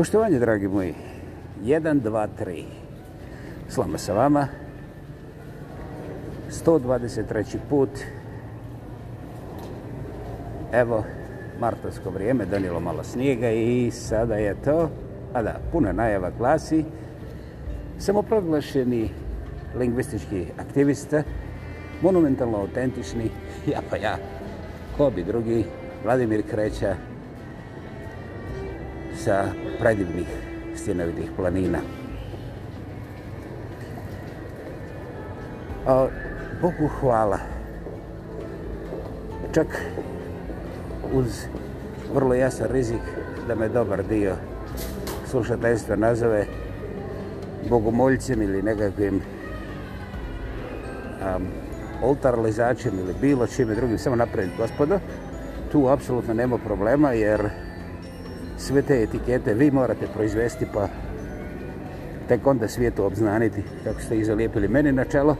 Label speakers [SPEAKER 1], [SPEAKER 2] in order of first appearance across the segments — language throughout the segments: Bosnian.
[SPEAKER 1] Poštovanje, dragi moji. Jedan, dva, tri. Slama sa vama. 123. put. Evo, martovsko vrijeme, danilo malo snijega i sada je to. A da, puna najava glasi. Samoproglašeni lingvistički aktivista, monumentalno autentični, ja pa ja, ko bi drugi, Vladimir Kreća, sa predivnih sinovitih planina. A, Bogu hvala. Čak uz vrlo jasan rizik da me dobar dio slušateljstva nazove bogomoljcem ili nekakvim um, oltaralizačem ili bilo čime drugim, samo napraviti gospodo, tu apsolutno nema problema jer sve te etikete vi morate proizvesti pa tek onda svijetu obznaniti kako ste izalijepili meni na čelo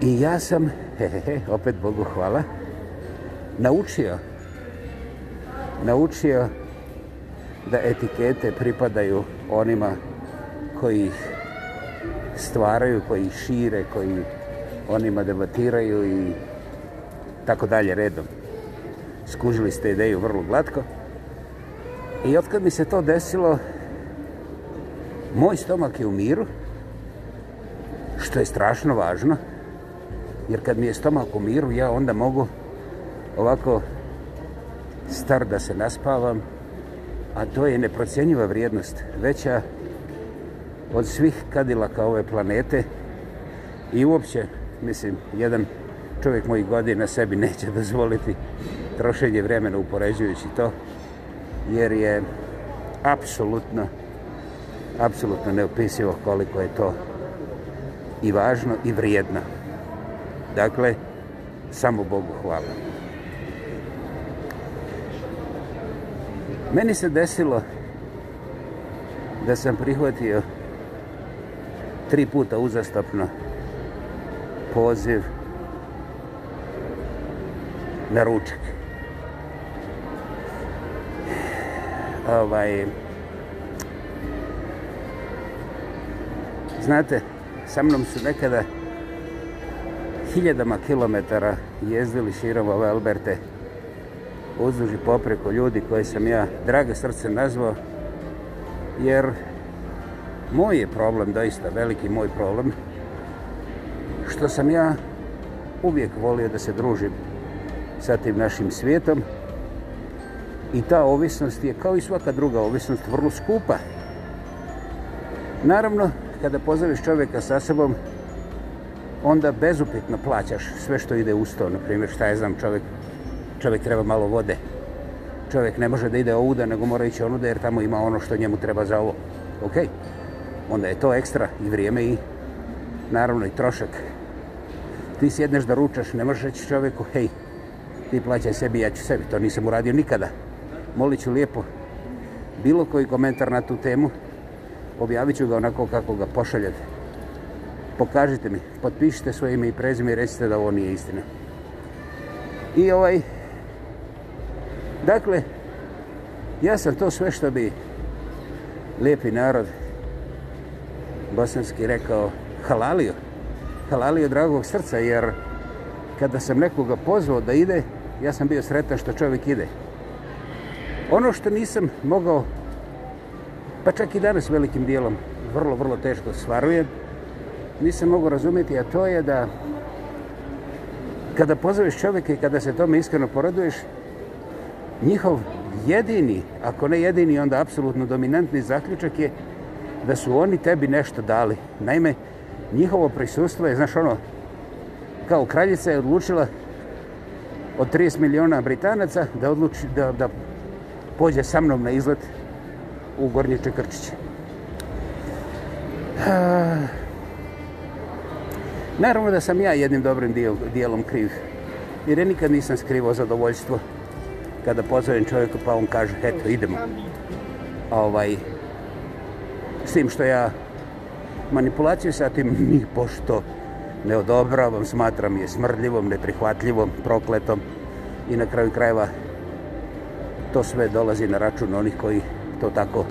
[SPEAKER 1] i ja sam hehehe, opet Bogu hvala naučio naučio da etikete pripadaju onima koji ih stvaraju, koji ih šire, koji onima debatiraju i tako dalje redom. Skužili ste ideju vrlo glatko. I otkad mi se to desilo, moj stomak je u miru, što je strašno važno, jer kad mi je stomak u miru, ja onda mogu ovako star da se naspavam, a to je neprocjenjiva vrijednost, veća od svih kadilaka ove planete i uopće, mislim, jedan čovjek mojih godina sebi neće dozvoliti trošenje vremena upoređujući to jer je apsolutno apsolutno neopisivo koliko je to i važno i vrijedno. Dakle, samo Bogu hvala. Meni se desilo da sam prihvatio tri puta uzastopno poziv na ručak. ovaj, znate, sa mnom su nekada hiljadama kilometara jezdili širom ove Alberte uzduži popreko ljudi koje sam ja drage srce nazvao, jer moj je problem, doista veliki moj problem, što sam ja uvijek volio da se družim sa tim našim svijetom, I ta ovisnost je, kao i svaka druga ovisnost, vrlo skupa. Naravno, kada pozoveš čovjeka sa sobom, onda bezupitno plaćaš sve što ide uz to. Naprimjer, šta je znam, čovjek, čovjek treba malo vode. Čovjek ne može da ide ovuda, nego mora ići onuda, jer tamo ima ono što njemu treba za ovo. Ok? Onda je to ekstra i vrijeme i naravno i trošak. Ti sjedneš da ručaš, ne možeš reći čovjeku, hej, ti plaćaj sebi, ja ću sebi. To nisam uradio nikada molit ću lijepo bilo koji komentar na tu temu, objavit ću ga onako kako ga pošaljete. Pokažite mi, potpišite svoje ime i prezime i recite da ovo nije istina. I ovaj, dakle, ja sam to sve što bi lijepi narod bosanski rekao halalio. Halalio dragog srca, jer kada sam nekoga pozvao da ide, ja sam bio sretan što čovjek ide. Ono što nisam mogao, pa čak i danas velikim dijelom, vrlo, vrlo teško stvarujem, nisam mogao razumjeti, a to je da kada pozoveš čovjeka i kada se tome iskreno poraduješ, njihov jedini, ako ne jedini, onda apsolutno dominantni zaključak je da su oni tebi nešto dali. Naime, njihovo prisustvo je, znaš ono, kao kraljica je odlučila od 30 miliona Britanaca da, odluči, da, da pođe sa mnom na izlet u Gornje Čekrčiće. Naravno da sam ja jednim dobrim dijel, dijelom kriv. Jer ja nikad nisam skrivo zadovoljstvo kada pozovem čovjeka pa on kaže eto idemo. Ovaj, s tim što ja manipulaciju sa tim ni pošto ne odobravam, smatram je smrdljivom, neprihvatljivom, prokletom i na kraju krajeva to sve dolazi na račun onih koji to tako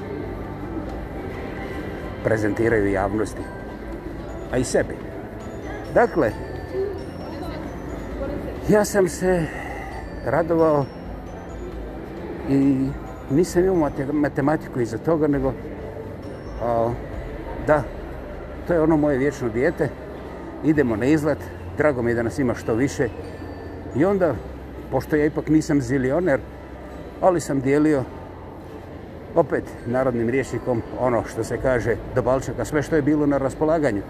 [SPEAKER 1] prezentiraju javnosti, a i sebi. Dakle, ja sam se radovao i nisam imao matematiku iza toga, nego a, da, to je ono moje vječno dijete, idemo na izlet, drago mi je da nas ima što više i onda, pošto ja ipak nisam zilioner, ali sam dijelio opet narodnim rječnikom ono što se kaže do balčaka, sve što je bilo na raspolaganju.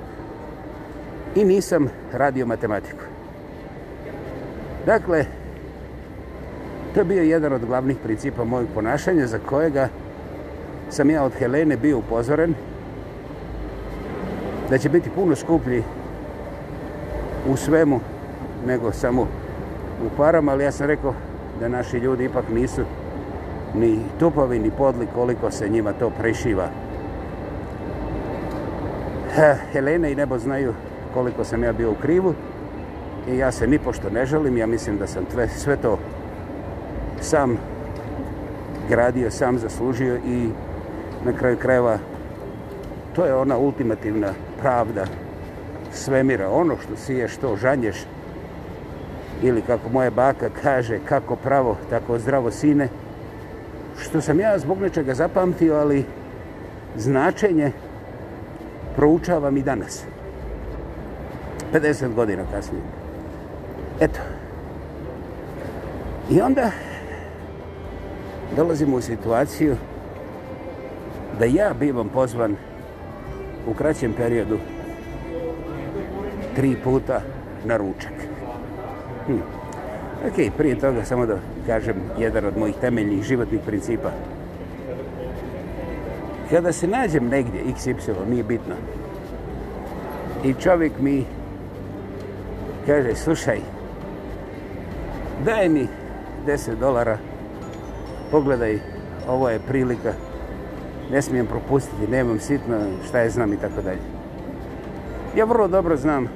[SPEAKER 1] I nisam radio matematiku. Dakle, to je bio jedan od glavnih principa mojeg ponašanja za kojega sam ja od Helene bio upozoren da će biti puno skuplji u svemu nego samo u parama, ali ja sam rekao da naši ljudi ipak nisu ni tupovi, ni podli koliko se njima to prešiva. Helene i nebo znaju koliko sam ja bio u krivu i ja se nipošto ne želim, ja mislim da sam tve, sve to sam gradio, sam zaslužio i na kraju krajeva to je ona ultimativna pravda svemira. Ono što siješ, to žanješ ili kako moja baka kaže, kako pravo, tako zdravo sine, što sam ja zbog nečega zapamtio, ali značenje proučavam i danas. 50 godina kasnije. Eto. I onda dolazimo u situaciju da ja bivam pozvan u kraćem periodu tri puta na ručak. Hm. Ok, prije toga samo da kažem, jedan od mojih temeljnih životnih principa. Kada se nađem negdje, x, y, nije bitno, i čovjek mi kaže, slušaj, daj mi 10 dolara, pogledaj, ovo je prilika, ne smijem propustiti, nemam sitno, šta je znam i tako dalje. Ja vrlo dobro znam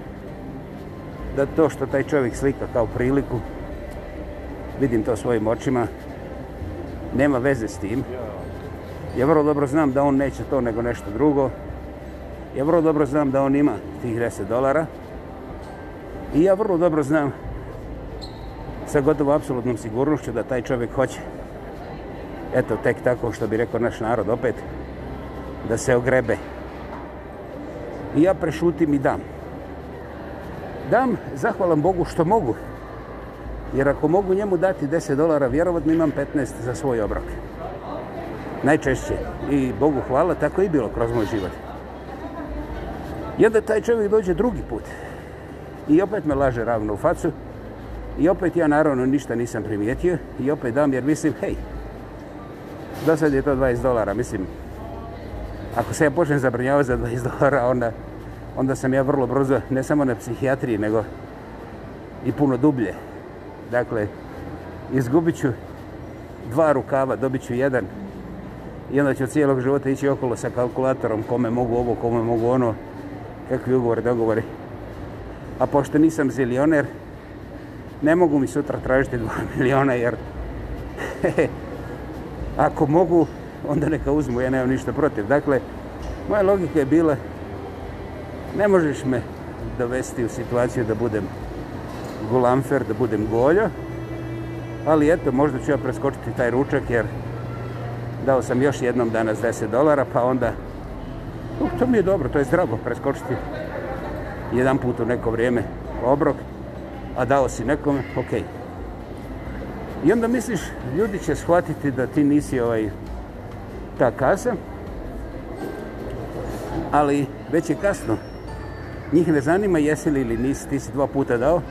[SPEAKER 1] da to što taj čovjek slika kao priliku, vidim to svojim očima, nema veze s tim. Ja vrlo dobro znam da on neće to nego nešto drugo. Ja vrlo dobro znam da on ima tih 10 dolara. I ja vrlo dobro znam sa gotovo apsolutnom sigurnošću da taj čovjek hoće eto tek tako što bi rekao naš narod opet da se ogrebe. I ja prešutim i dam. Dam, zahvalam Bogu što mogu Jer ako mogu njemu dati 10 dolara, vjerovatno imam 15 za svoj obrok. Najčešće. I Bogu hvala, tako i bilo kroz moj život. I onda taj čovjek dođe drugi put. I opet me laže ravno u facu. I opet ja naravno ništa nisam primijetio. I opet dam jer mislim, hej, do sad je to 20 dolara. Mislim, ako se ja počnem zabrinjavati za 20 dolara, onda, onda sam ja vrlo brzo, ne samo na psihijatriji, nego i puno dublje Dakle, izgubit ću dva rukava, dobit ću jedan i onda ću cijelog života ići okolo sa kalkulatorom kome mogu ovo, kome mogu ono, kakvi ugovori, dogovori. A pošto nisam zilioner, ne mogu mi sutra tražiti dva miliona jer ako mogu, onda neka uzmu, ja nemam ništa protiv. Dakle, moja logika je bila, ne možeš me dovesti u situaciju da budem gulamfer da budem golja. Ali eto, možda ću ja preskočiti taj ručak jer dao sam još jednom danas 10 dolara, pa onda uh, to mi je dobro, to je zdravo preskočiti jedan put u neko vrijeme obrok, a dao si nekome, ok. I onda misliš, ljudi će shvatiti da ti nisi ovaj, ta kasa, ali već je kasno. Njih ne zanima jesi li ili nisi, ti si dva puta dao,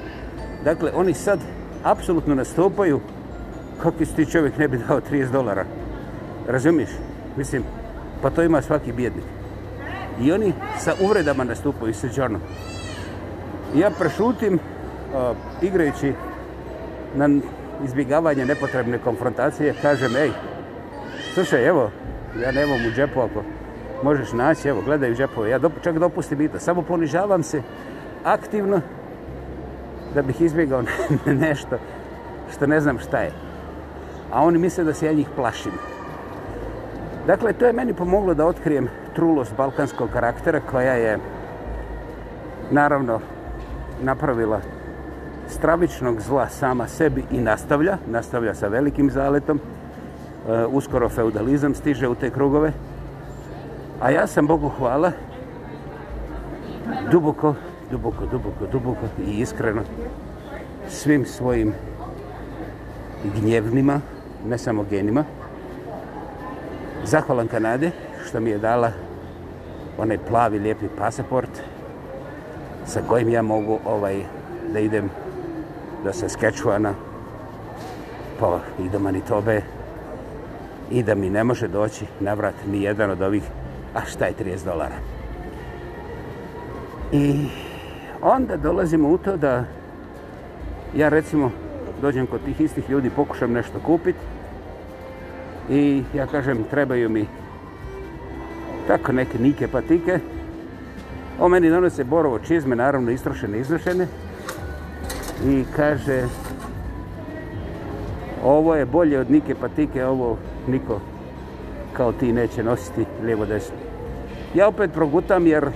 [SPEAKER 1] Dakle, oni sad apsolutno nastupaju kako si ti čovjek ne bi dao 30 dolara. Razumiješ? Mislim, pa to ima svaki bjednik. I oni sa uvredama nastupaju sa Johnom. Ja prešutim o, igrajući na izbjegavanje nepotrebne konfrontacije, kažem, ej, slušaj, evo, ja nemam u džepu, ako možeš naći, evo, gledaj u džepu, ja dop čak dopustim i to, samo ponižavam se aktivno da bih izbjegao nešto što ne znam šta je. A oni misle da se ja njih plašim. Dakle, to je meni pomoglo da otkrijem trulost balkanskog karaktera koja je naravno napravila stravičnog zla sama sebi i nastavlja, nastavlja sa velikim zaletom. E, uskoro feudalizam stiže u te krugove. A ja sam, Bogu hvala, duboko duboko, duboko, duboko i iskreno svim svojim gnjevnima, ne samo genima. Zahvalan Kanade što mi je dala onaj plavi, lijepi pasaport sa kojim ja mogu ovaj da idem do sa Skečuana, pa i do Manitobe i da mi ne može doći na vrat ni jedan od ovih, a šta je 30 dolara. I onda dolazimo u to da ja recimo dođem kod tih istih ljudi, pokušam nešto kupiti i ja kažem trebaju mi tako neke nike patike. O meni donose borovo čizme, naravno istrošene, izrašene. I kaže, ovo je bolje od nike patike, ovo niko kao ti neće nositi lijevo desno. Ja opet progutam jer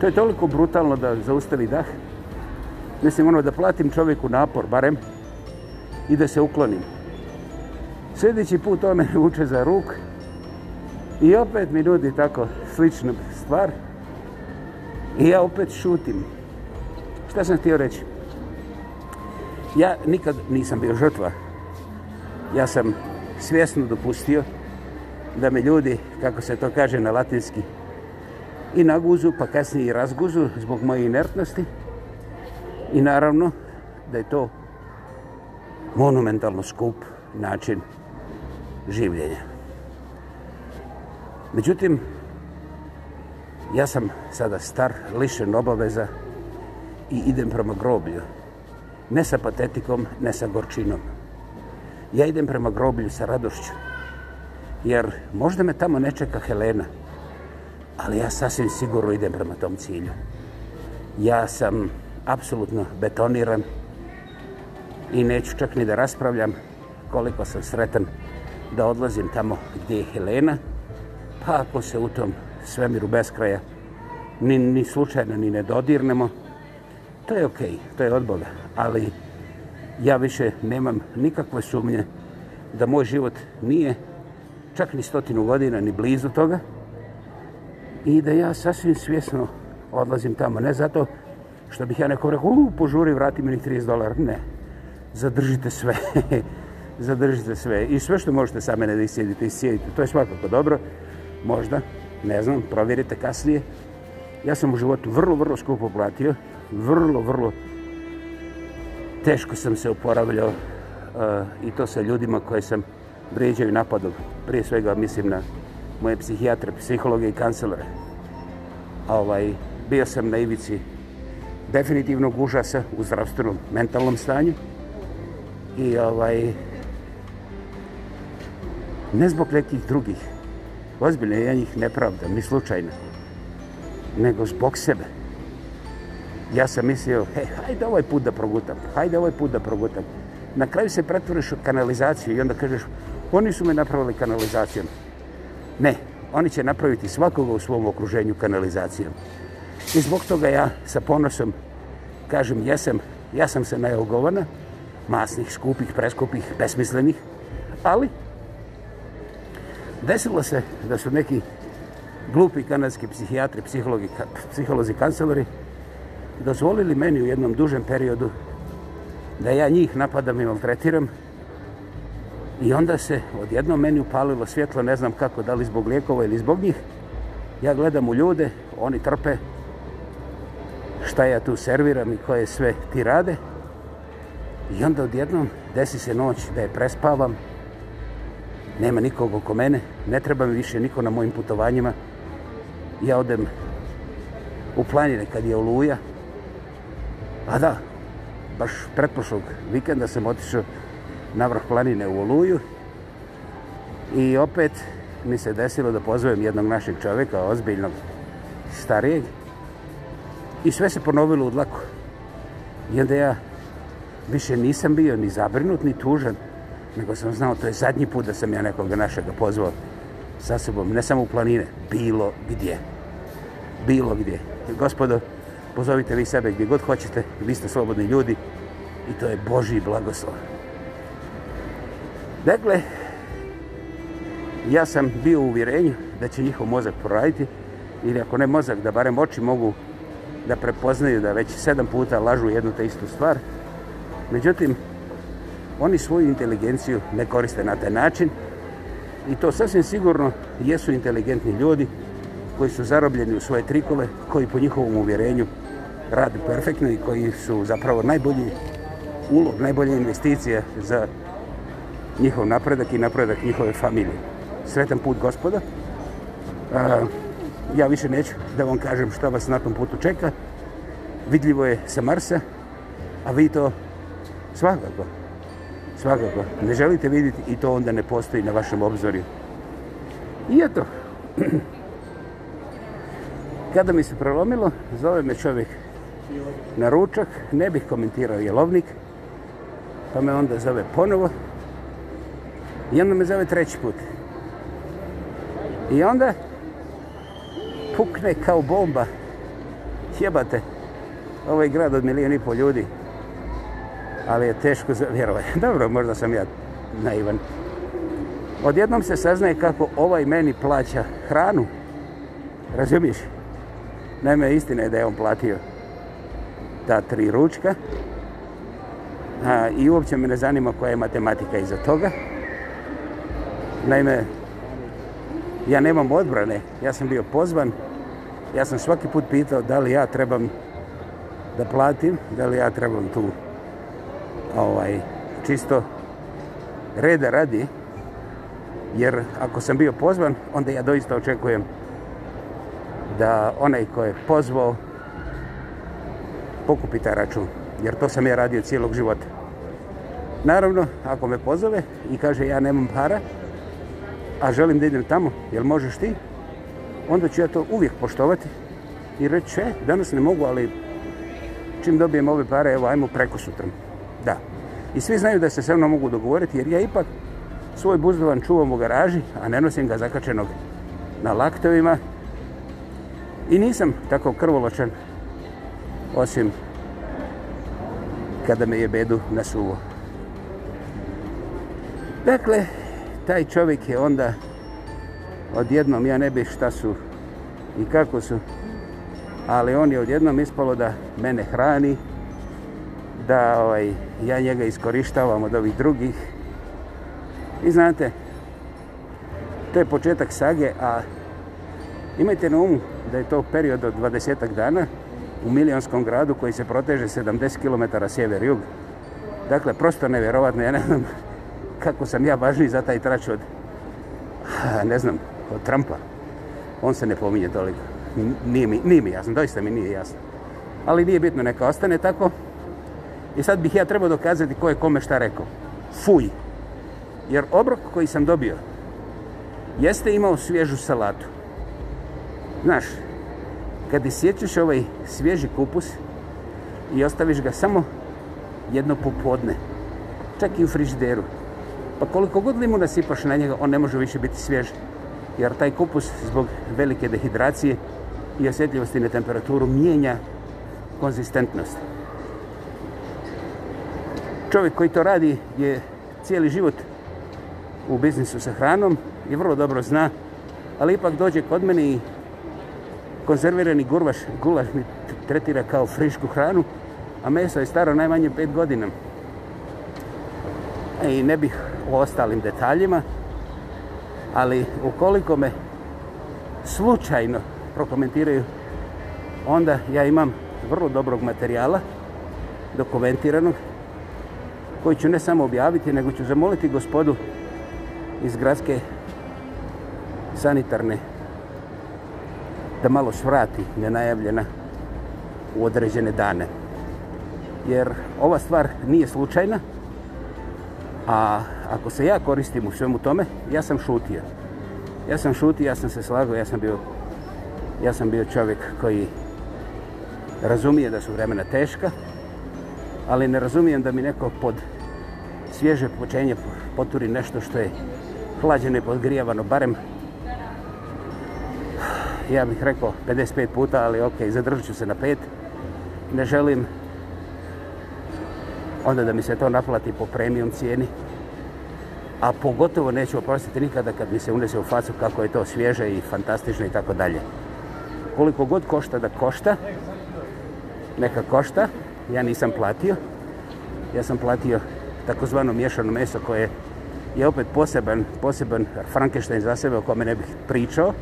[SPEAKER 1] To je toliko brutalno da zaustavi dah. Mislim, ono, da platim čovjeku napor, barem, i da se uklonim. Sljedeći put on me uče za ruk i opet mi nudi tako sličnu stvar i ja opet šutim. Šta sam htio reći? Ja nikad nisam bio žrtva. Ja sam svjesno dopustio da me ljudi, kako se to kaže na latinski, i na guzu, pa kasnije i razguzu zbog moje inertnosti. I naravno da je to monumentalno skup način življenja. Međutim, ja sam sada star, lišen obaveza i idem prema groblju. Ne sa patetikom, ne sa gorčinom. Ja idem prema groblju sa radošću. Jer možda me tamo ne čeka Helena. Helena ali ja sasvim sigurno idem prema tom cilju. Ja sam apsolutno betoniran i neću čak ni da raspravljam koliko sam sretan da odlazim tamo gdje je Helena, pa ako se u tom svemiru bez kraja ni, ni slučajno ni ne dodirnemo, to je okej, okay, to je od Boga, ali ja više nemam nikakve sumnje da moj život nije čak ni stotinu godina ni blizu toga, i da ja sasvim svjesno odlazim tamo. Ne zato što bih ja nekom rekao, u, požuri, vrati mi 30 dolara. Ne. Zadržite sve. Zadržite sve. I sve što možete sa mene da isjedite, isjedite. To je svakako dobro. Možda, ne znam, provjerite kasnije. Ja sam u životu vrlo, vrlo skupo platio. Vrlo, vrlo teško sam se uporavljao uh, eh, i to sa ljudima koje sam vrijeđaju napadom. Prije svega mislim na moje psihijatre, psihologe i kancelore. Ovaj, bio sam na ivici definitivnog užasa u zdravstvenom mentalnom stanju i ovaj ne zbog nekih drugih ozbiljno ja njih nepravda ni slučajno nego zbog sebe ja sam mislio hej, hajde ovaj put da progutam hajde ovaj put da progutam na kraju se pretvoriš u kanalizaciju i onda kažeš oni su me napravili kanalizacijom Ne, oni će napraviti svakoga u svom okruženju kanalizacijom. I zbog toga ja sa ponosom kažem, ja sam, ja sam se najogovana, masnih, skupih, preskupih, besmislenih, ali desilo se da su neki glupi kanadski psihijatri, psihologi, psiholozi, kancelori dozvolili meni u jednom dužem periodu da ja njih napadam i maltretiram, I onda se odjedno meni upalilo svjetlo, ne znam kako, da li zbog lijekova ili zbog njih. Ja gledam u ljude, oni trpe šta ja tu serviram i koje sve ti rade. I onda odjednom desi se noć da je prespavam, nema nikog oko mene, ne treba mi više niko na mojim putovanjima. Ja odem u planine kad je oluja. A da, baš pretpošlog vikenda sam otišao na vrh planine u Oluju. I opet mi se desilo da pozovem jednog našeg čovjeka, ozbiljnog, starijeg. I sve se ponovilo u dlaku. I onda ja više nisam bio ni zabrinut, ni tužan, nego sam znao to je zadnji put da sam ja nekoga našega pozvao sa sobom, ne samo u planine, bilo gdje. Bilo gdje. Gospodo, pozovite vi sebe gdje god hoćete, vi ste slobodni ljudi i to je Boži blagoslov. Dakle, ja sam bio u uvjerenju da će njihov mozak poraditi, ili ako ne mozak, da barem oči mogu da prepoznaju da već sedam puta lažu jednu te istu stvar. Međutim, oni svoju inteligenciju ne koriste na taj način i to sasvim sigurno jesu inteligentni ljudi koji su zarobljeni u svoje trikove, koji po njihovom uvjerenju radi perfektno i koji su zapravo najbolji ulog, najbolje investicije za njihov napredak i napredak njihove familije. Sretan put, gospoda. E, ja više neću da vam kažem što vas na tom putu čeka. Vidljivo je sa Marsa, a vi to svakako, svakako ne želite vidjeti i to onda ne postoji na vašem obzorju. I eto, kada mi se prelomilo, zove me čovjek na ručak, ne bih komentirao jelovnik, pa me onda zove ponovo, I onda me zove treći put. I onda pukne kao bomba. Jebate, ovaj grad od milijon i pol ljudi. Ali je teško za vjerovaj. Dobro, možda sam ja naivan. Odjednom se saznaje kako ovaj meni plaća hranu. Razumiješ? Naime, istina je da je on platio ta tri ručka. A, I uopće me ne zanima koja je matematika iza toga. Naime, ja nemam odbrane, ja sam bio pozvan, ja sam svaki put pitao da li ja trebam da platim, da li ja trebam tu ovaj, čisto reda radi, jer ako sam bio pozvan, onda ja doista očekujem da onaj ko je pozvao pokupi taj račun, jer to sam ja radio cijelog života. Naravno, ako me pozove i kaže ja nemam para, a želim da idem tamo, jel možeš ti? Onda ću ja to uvijek poštovati i reći, e, danas ne mogu, ali čim dobijem ove pare, evo, ajmo preko sutra. Da. I svi znaju da se sa mnom mogu dogovoriti, jer ja ipak svoj buzdovan čuvam u garaži, a ne nosim ga zakačenog na laktovima. I nisam tako krvoločan, osim kada me je bedu na suvo. Dakle, taj čovjek je onda odjednom, ja ne bih šta su i kako su, ali on je odjednom ispalo da mene hrani, da ovaj, ja njega iskorištavam od ovih drugih. I znate, to je početak sage, a imajte na umu da je to period od dvadesetak dana u milijonskom gradu koji se proteže 70 km sjever-jug. Dakle, prosto nevjerovatno, ja ne znam, kako sam ja važniji za taj trač od, ne znam, od Trumpa. On se ne pominje toliko. Nije mi, nije mi jasno, doista mi nije jasno. Ali nije bitno, neka ostane tako. I sad bih ja trebao dokazati ko je kome šta rekao. Fuj! Jer obrok koji sam dobio jeste imao svježu salatu. Znaš, kad isjećaš ovaj svježi kupus i ostaviš ga samo jedno popodne, čak i u frižideru, pa koliko god limuna sipaš na njega, on ne može više biti svjež. Jer taj kupus zbog velike dehidracije i osjetljivosti na temperaturu mijenja konzistentnost. Čovjek koji to radi je cijeli život u biznisu sa hranom i vrlo dobro zna, ali ipak dođe kod mene i konzervirani gurvaš, gulaš mi tretira kao frišku hranu, a meso je staro najmanje 5 godina. E, I ne bih o ostalim detaljima, ali ukoliko me slučajno prokomentiraju, onda ja imam vrlo dobrog materijala, dokumentiranog, koji ću ne samo objaviti, nego ću zamoliti gospodu iz gradske sanitarne da malo svrati nenajavljena u određene dane. Jer ova stvar nije slučajna, a ako se ja koristim u svemu tome, ja sam šutio. Ja sam šutio, ja sam se slagao, ja sam bio, ja sam bio čovjek koji razumije da su vremena teška, ali ne razumijem da mi neko pod svježe počenje poturi nešto što je hlađeno i podgrijavano, barem ja bih rekao 55 puta, ali ok, zadržat ću se na pet. Ne želim onda da mi se to naplati po premium cijeni, a pogotovo neću oprostiti nikada kad mi se unese u facu kako je to svježe i fantastično i tako dalje. Koliko god košta da košta, neka košta, ja nisam platio. Ja sam platio takozvano miješano meso koje je opet poseban, poseban Frankenstein za sebe o kome ne bih pričao,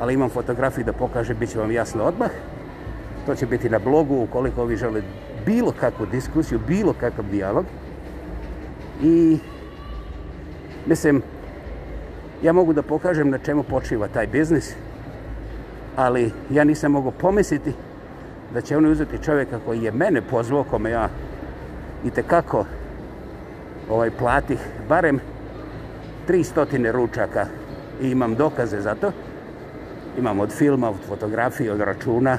[SPEAKER 1] ali imam fotografiju da pokaže, bit će vam jasno odmah. To će biti na blogu ukoliko vi žele bilo kakvu diskusiju, bilo kakav dijalog. I Mislim, ja mogu da pokažem na čemu počiva taj biznis, ali ja nisam mogu pomisliti da će ono uzeti čovjeka koji je mene pozvao, kome ja i tekako ovaj, platih barem 300 ručaka i imam dokaze za to. Imam od filma, od fotografije, od računa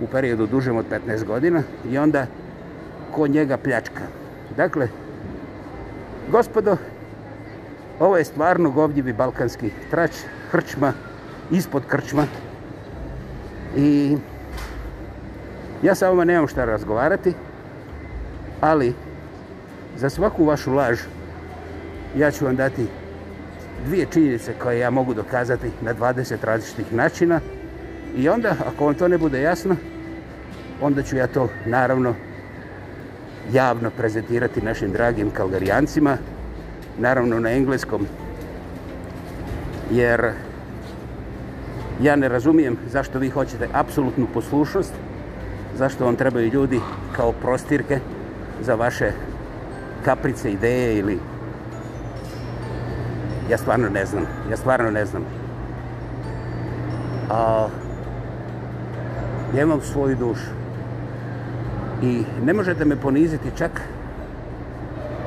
[SPEAKER 1] u periodu dužem od 15 godina i onda ko njega pljačka. Dakle, gospodo, Ovo je stvarno govnjivi balkanski trač, hrčma, ispod krčma. I ja sa ovoma nemam šta razgovarati, ali za svaku vašu laž ja ću vam dati dvije činjenice koje ja mogu dokazati na 20 različitih načina. I onda, ako vam to ne bude jasno, onda ću ja to naravno javno prezentirati našim dragim kalgarijancima, naravno na engleskom, jer ja ne razumijem zašto vi hoćete apsolutnu poslušnost, zašto vam trebaju ljudi kao prostirke za vaše kaprice, ideje ili... Ja stvarno ne znam, ja stvarno ne znam. A, ja imam svoju dušu i ne možete me poniziti čak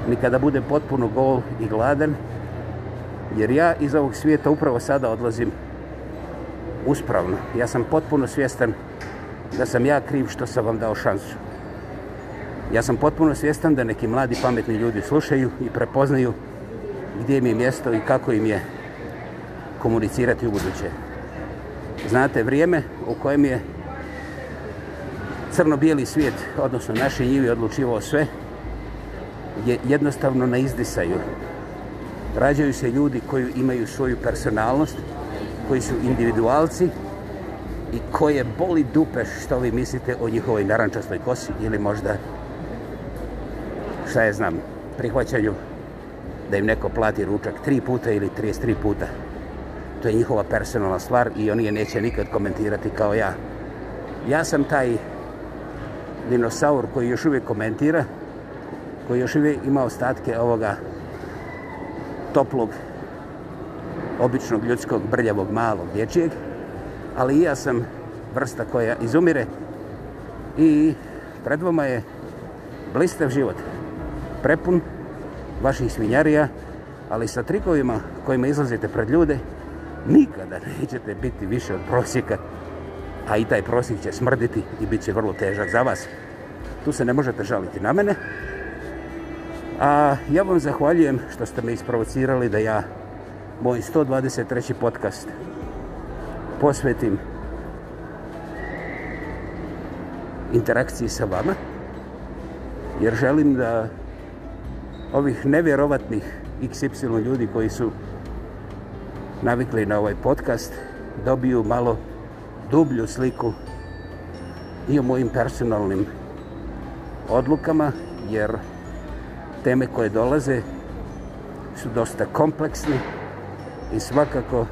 [SPEAKER 1] ni kada bude potpuno gol i gladan, jer ja iz ovog svijeta upravo sada odlazim uspravno. Ja sam potpuno svjestan da sam ja kriv što sam vam dao šansu. Ja sam potpuno svjestan da neki mladi pametni ljudi slušaju i prepoznaju gdje mi je mjesto i kako im je komunicirati u buduće. Znate, vrijeme u kojem je crno-bijeli svijet, odnosno naši njivi odlučivao sve, je jednostavno na izdisaju. Rađaju se ljudi koji imaju svoju personalnost, koji su individualci i koje boli dupe što vi mislite o njihovoj narančastoj kosi ili možda, šta je znam, prihvaćanju da im neko plati ručak tri puta ili 33 puta. To je njihova personalna stvar i oni je neće nikad komentirati kao ja. Ja sam taj dinosaur koji još uvijek komentira, koji još uvijek ima ostatke ovoga toplog, običnog ljudskog, brljavog, malog dječijeg. Ali i ja sam vrsta koja izumire i pred vama je blistav život. Prepun vaših svinjarija, ali sa trikovima kojima izlazite pred ljude, nikada nećete biti više od prosjeka, a i taj prosjek će smrditi i bit će vrlo težak za vas. Tu se ne možete žaliti na mene, A ja vam zahvaljujem što ste me isprovocirali da ja moj 123. podcast posvetim interakciji sa vama, jer želim da ovih nevjerovatnih XY ljudi koji su navikli na ovaj podcast dobiju malo dublju sliku i o mojim personalnim odlukama, jer teme koje dolaze su dosta kompleksne i svakako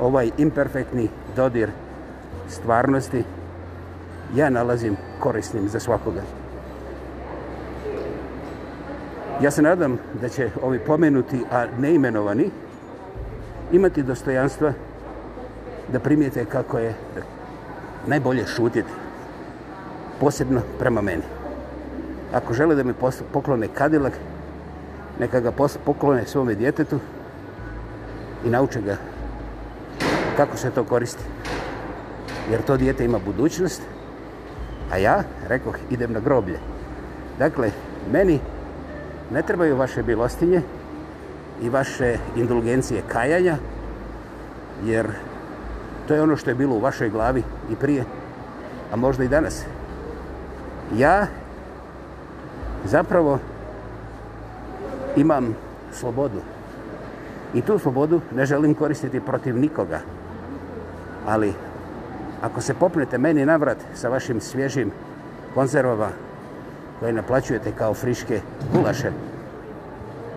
[SPEAKER 1] ovaj imperfektni dodir stvarnosti ja nalazim korisnim za svakoga. Ja se nadam da će ovi pomenuti, a neimenovani, imati dostojanstva da primijete kako je najbolje šutiti, posebno prema meni ako žele da mi poklone kadilak, neka ga poklone svome djetetu i nauče ga kako se to koristi. Jer to djete ima budućnost, a ja, rekao, idem na groblje. Dakle, meni ne trebaju vaše bilostinje i vaše indulgencije kajanja, jer to je ono što je bilo u vašoj glavi i prije, a možda i danas. Ja zapravo imam slobodu. I tu slobodu ne želim koristiti protiv nikoga. Ali ako se popnete meni na vrat sa vašim svježim konzervama koje naplaćujete kao friške gulaše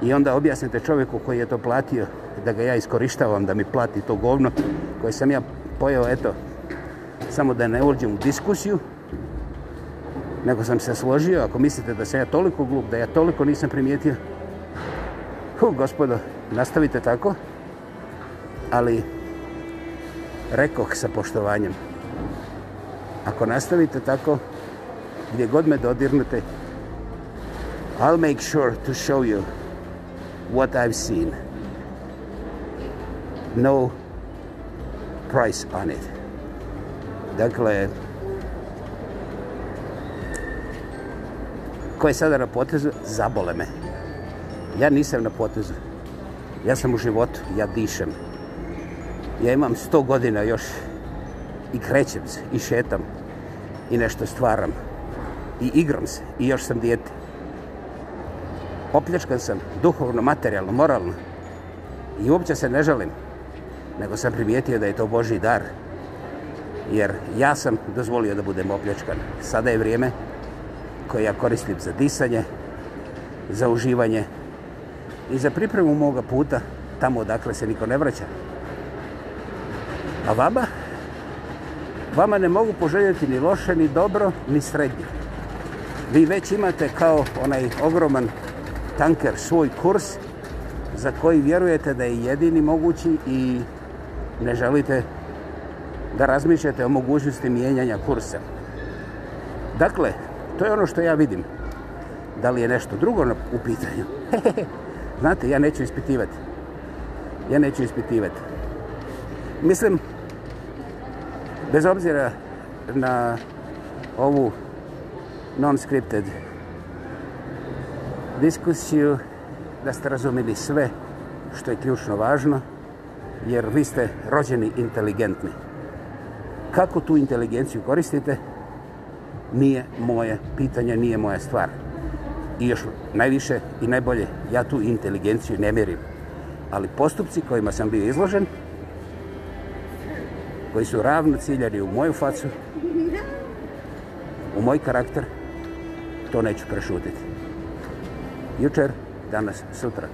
[SPEAKER 1] i onda objasnite čovjeku koji je to platio da ga ja iskoristavam da mi plati to govno koje sam ja pojao, eto, samo da ne uđem u diskusiju, nego sam se složio. Ako mislite da se ja toliko glup, da ja toliko nisam primijetio, hu, gospodo, nastavite tako, ali rekoh sa poštovanjem. Ako nastavite tako, gdje god me dodirnete, I'll make sure to show you what I've seen. No price on it. Dakle, koje sada na potezu, zabole me. Ja nisam na potezu. Ja sam u životu, ja dišem. Ja imam 100 godina još i krećem se, i šetam, i nešto stvaram, i igram se, i još sam dijete. Opljačkan sam duhovno, materijalno, moralno i uopće se ne želim, nego sam primijetio da je to Boži dar, jer ja sam dozvolio da budem opljačkan. Sada je vrijeme koje ja koristim za disanje, za uživanje i za pripremu moga puta tamo odakle se niko ne vraća. A vama? Vama ne mogu poželjeti ni loše, ni dobro, ni srednje. Vi već imate kao onaj ogroman tanker svoj kurs za koji vjerujete da je jedini mogući i ne želite da razmišljate o mogućnosti mijenjanja kursa. Dakle, To je ono što ja vidim. Da li je nešto drugo u pitanju? Znate, ja neću ispitivati. Ja neću ispitivati. Mislim, bez obzira na ovu non-scripted diskusiju, da ste razumili sve što je ključno važno, jer vi ste rođeni inteligentni. Kako tu inteligenciju koristite? nije moje pitanje, nije moja stvar. I još najviše i najbolje, ja tu inteligenciju ne mjerim. Ali postupci kojima sam bio izložen, koji su ravno ciljani u moju facu, u moj karakter, to neću prešutiti. Jučer, danas, sutra.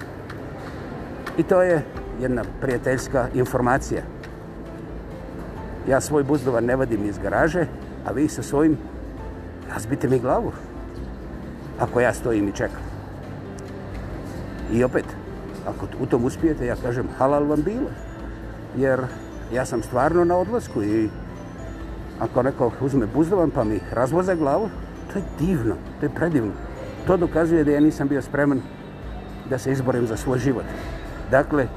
[SPEAKER 1] I to je jedna prijateljska informacija. Ja svoj buzdovan ne vadim iz garaže, a vi sa svojim razbite mi glavu ako ja stojim i čekam. I opet, ako u tom uspijete, ja kažem halal vam bilo. Jer ja sam stvarno na odlasku i ako neko uzme buzdovan pa mi razvoze glavu, to je divno, to je predivno. To dokazuje da ja nisam bio spreman da se izborim za svoj život. Dakle,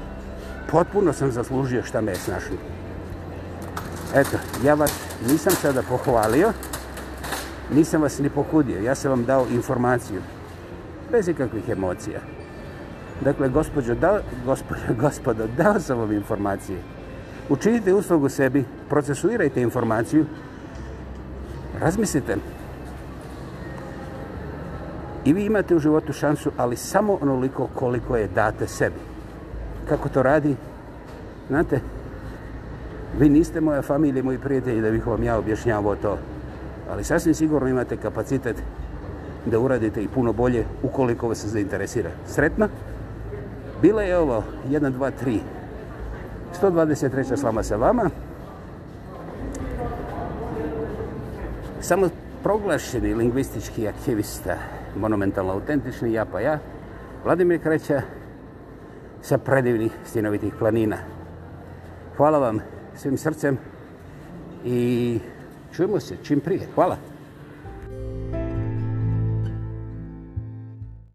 [SPEAKER 1] potpuno sam zaslužio šta me je snašno. Eto, ja vas nisam sada pohvalio, Nisam vas ni pokudio, ja sam vam dao informaciju. Bez ikakvih emocija. Dakle, gospođo, da, gospođo, gospodo, dao sam vam informacije. Učinite uslugu sebi, procesuirajte informaciju, razmislite. I vi imate u životu šansu, ali samo onoliko koliko je date sebi. Kako to radi? Znate, vi niste moja familija, moji prijatelji, da bih vam ja objašnjavao to ali sasvim sigurno imate kapacitet da uradite i puno bolje ukoliko vas se zainteresira. Sretna? Bila je ovo 1, 2, 3. 123. slama sa vama. Samo proglašeni lingvistički aktivista, monumentalno autentični, ja pa ja, Vladimir Kreća sa predivnih stinovitih planina. Hvala vam svim srcem i Čujemo se čim prije. Hvala.